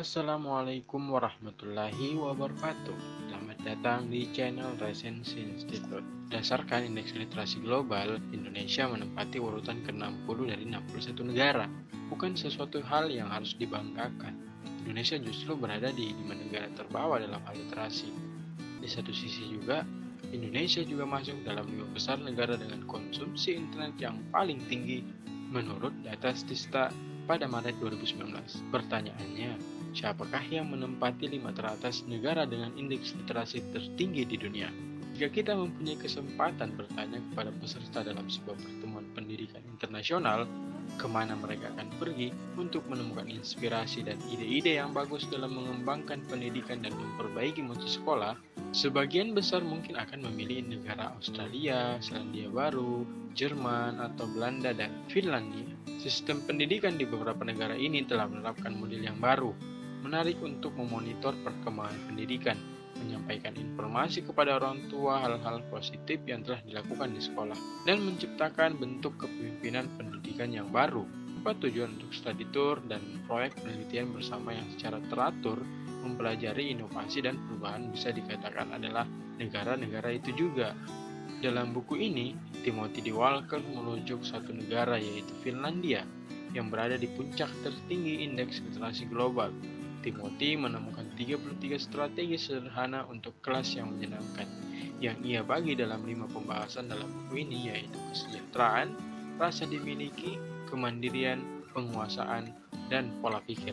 Assalamualaikum warahmatullahi wabarakatuh. Selamat datang di channel Resensi Institute. Berdasarkan Indeks Literasi Global, Indonesia menempati urutan ke-60 dari 61 negara. Bukan sesuatu hal yang harus dibanggakan. Indonesia justru berada di lima negara terbawah dalam hal literasi. Di satu sisi juga, Indonesia juga masuk dalam lima besar negara dengan konsumsi internet yang paling tinggi menurut data Statista pada Maret 2019. Pertanyaannya, siapakah yang menempati lima teratas negara dengan indeks literasi tertinggi di dunia? Jika kita mempunyai kesempatan bertanya kepada peserta dalam sebuah pertemuan pendidikan internasional, ke mana mereka akan pergi untuk menemukan inspirasi dan ide-ide yang bagus dalam mengembangkan pendidikan dan memperbaiki mutu sekolah, sebagian besar mungkin akan memilih negara Australia, Selandia Baru, Jerman, atau Belanda dan Finlandia. Sistem pendidikan di beberapa negara ini telah menerapkan model yang baru, menarik untuk memonitor perkembangan pendidikan, menyampaikan informasi kepada orang tua hal-hal positif yang telah dilakukan di sekolah, dan menciptakan bentuk kepemimpinan pendidikan yang baru. Apa tujuan untuk study tour dan proyek penelitian bersama yang secara teratur mempelajari inovasi dan perubahan bisa dikatakan adalah negara-negara itu juga. Dalam buku ini, Timothy D. Walker merujuk satu negara yaitu Finlandia yang berada di puncak tertinggi indeks literasi global Timothy menemukan 33 strategi sederhana untuk kelas yang menyenangkan yang ia bagi dalam lima pembahasan dalam buku ini yaitu kesejahteraan, rasa dimiliki, kemandirian, penguasaan, dan pola pikir.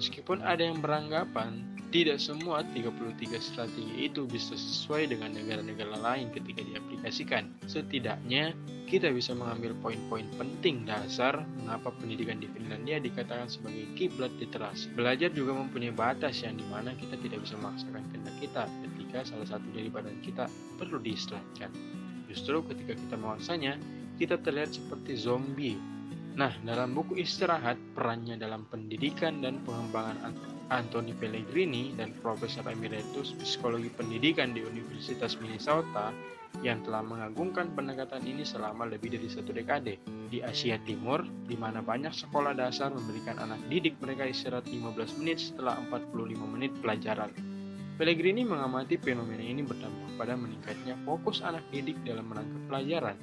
Meskipun ada yang beranggapan tidak semua 33 strategi itu bisa sesuai dengan negara-negara lain ketika diaplikasikan. Setidaknya, kita bisa mengambil poin-poin penting dasar mengapa pendidikan di Finlandia dikatakan sebagai kiblat literasi. Belajar juga mempunyai batas yang di mana kita tidak bisa memaksakan kehendak kita ketika salah satu dari badan kita perlu diistirahatkan. Justru ketika kita memaksanya, kita terlihat seperti zombie. Nah, dalam buku istirahat, perannya dalam pendidikan dan pengembangan Anthony Pellegrini dan Profesor Emeritus Psikologi Pendidikan di Universitas Minnesota yang telah mengagungkan pendekatan ini selama lebih dari satu dekade. Di Asia Timur, di mana banyak sekolah dasar memberikan anak didik mereka istirahat 15 menit setelah 45 menit pelajaran. Pellegrini mengamati fenomena ini berdampak pada meningkatnya fokus anak didik dalam menangkap pelajaran.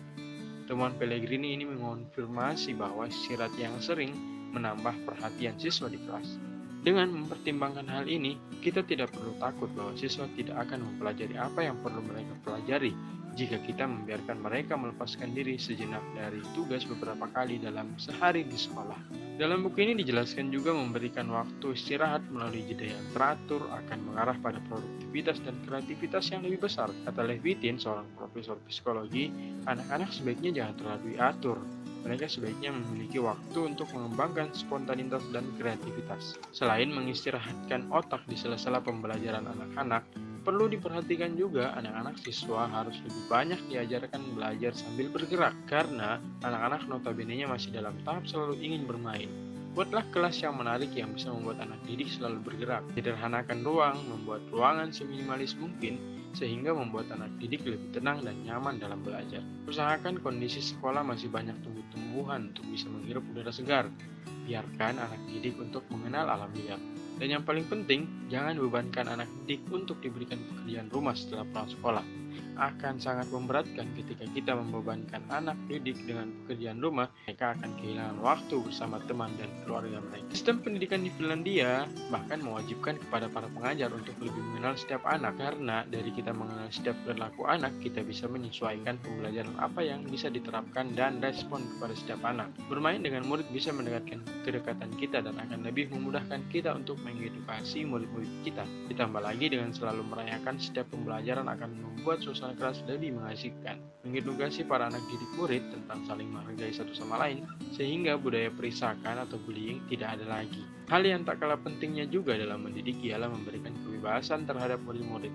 Temuan Pellegrini ini mengonfirmasi bahwa istirahat yang sering menambah perhatian siswa di kelas. Dengan mempertimbangkan hal ini, kita tidak perlu takut bahwa siswa tidak akan mempelajari apa yang perlu mereka pelajari jika kita membiarkan mereka melepaskan diri sejenak dari tugas beberapa kali dalam sehari di sekolah. Dalam buku ini dijelaskan juga memberikan waktu istirahat melalui jeda yang teratur akan mengarah pada produktivitas dan kreativitas yang lebih besar. Kata Levitin, seorang profesor psikologi, anak-anak sebaiknya jangan terlalu diatur, mereka sebaiknya memiliki waktu untuk mengembangkan spontanitas dan kreativitas. Selain mengistirahatkan otak di sela-sela pembelajaran anak-anak, perlu diperhatikan juga anak-anak siswa harus lebih banyak diajarkan belajar sambil bergerak karena anak-anak notabene-nya masih dalam tahap selalu ingin bermain. Buatlah kelas yang menarik yang bisa membuat anak didik selalu bergerak. Sederhanakan ruang, membuat ruangan seminimalis mungkin, sehingga membuat anak didik lebih tenang dan nyaman dalam belajar. Usahakan kondisi sekolah masih banyak tumbuh-tumbuhan untuk bisa menghirup udara segar. Biarkan anak didik untuk mengenal alam liar. Dan yang paling penting, jangan bebankan anak didik untuk diberikan pekerjaan rumah setelah pulang sekolah akan sangat memberatkan ketika kita membebankan anak didik dengan pekerjaan rumah, mereka akan kehilangan waktu bersama teman dan keluarga mereka. Sistem pendidikan di Finlandia bahkan mewajibkan kepada para pengajar untuk lebih mengenal setiap anak, karena dari kita mengenal setiap perilaku anak, kita bisa menyesuaikan pembelajaran apa yang bisa diterapkan dan respon kepada setiap anak. Bermain dengan murid bisa mendekatkan kedekatan kita dan akan lebih memudahkan kita untuk mengedukasi murid-murid kita. Ditambah lagi dengan selalu merayakan setiap pembelajaran akan membuat suasana kelas lebih mengasihkan, mengedukasi para anak didik murid tentang saling menghargai satu sama lain, sehingga budaya perisakan atau bullying tidak ada lagi. Hal yang tak kalah pentingnya juga dalam mendidik ialah memberikan kebebasan terhadap murid-murid.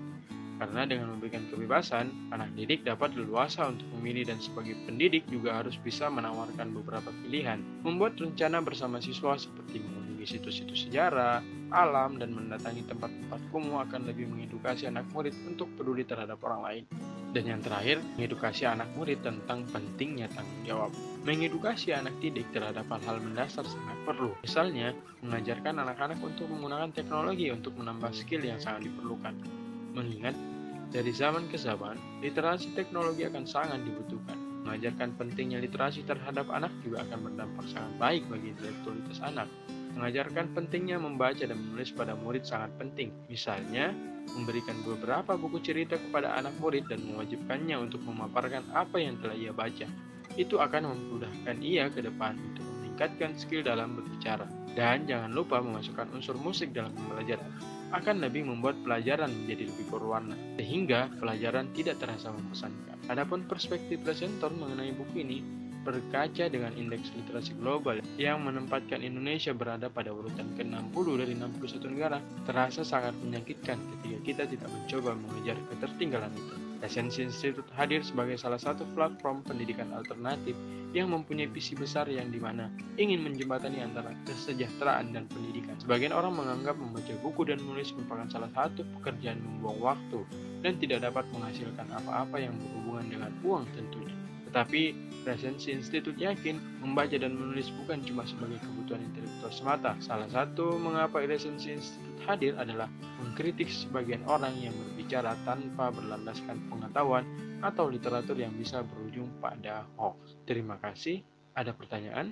Karena dengan memberikan kebebasan, anak didik dapat leluasa untuk memilih dan sebagai pendidik juga harus bisa menawarkan beberapa pilihan. Membuat rencana bersama siswa seperti mengunjungi situs-situs sejarah, alam, dan mendatangi tempat-tempat kumuh akan lebih mengedukasi anak murid untuk peduli terhadap orang lain. Dan yang terakhir, mengedukasi anak murid tentang pentingnya tanggung jawab. Mengedukasi anak didik terhadap hal-hal mendasar sangat perlu. Misalnya, mengajarkan anak-anak untuk menggunakan teknologi untuk menambah skill yang sangat diperlukan. Mengingat, dari zaman ke zaman, literasi teknologi akan sangat dibutuhkan. Mengajarkan pentingnya literasi terhadap anak juga akan berdampak sangat baik bagi intelektualitas anak. Mengajarkan pentingnya membaca dan menulis pada murid sangat penting. Misalnya, memberikan beberapa buku cerita kepada anak murid dan mewajibkannya untuk memaparkan apa yang telah ia baca. Itu akan memudahkan ia ke depan untuk meningkatkan skill dalam berbicara. Dan jangan lupa memasukkan unsur musik dalam pembelajaran. Akan lebih membuat pelajaran menjadi lebih berwarna, sehingga pelajaran tidak terasa membosankan. Adapun perspektif presenter mengenai buku ini berkaca dengan indeks literasi global yang menempatkan Indonesia berada pada urutan ke-60 dari 61 negara terasa sangat menyakitkan ketika kita tidak mencoba mengejar ketertinggalan itu. Esensi Institute hadir sebagai salah satu platform pendidikan alternatif yang mempunyai visi besar yang di mana ingin menjembatani antara kesejahteraan dan pendidikan. Sebagian orang menganggap membaca buku dan menulis merupakan salah satu pekerjaan membuang waktu dan tidak dapat menghasilkan apa-apa yang berhubungan dengan uang tentunya. Tetapi Presensi Institute yakin membaca dan menulis bukan cuma sebagai kebutuhan intelektual semata. Salah satu mengapa Presensi Institute hadir adalah mengkritik sebagian orang yang berbicara tanpa berlandaskan pengetahuan atau literatur yang bisa berujung pada hoax. Terima kasih. Ada pertanyaan?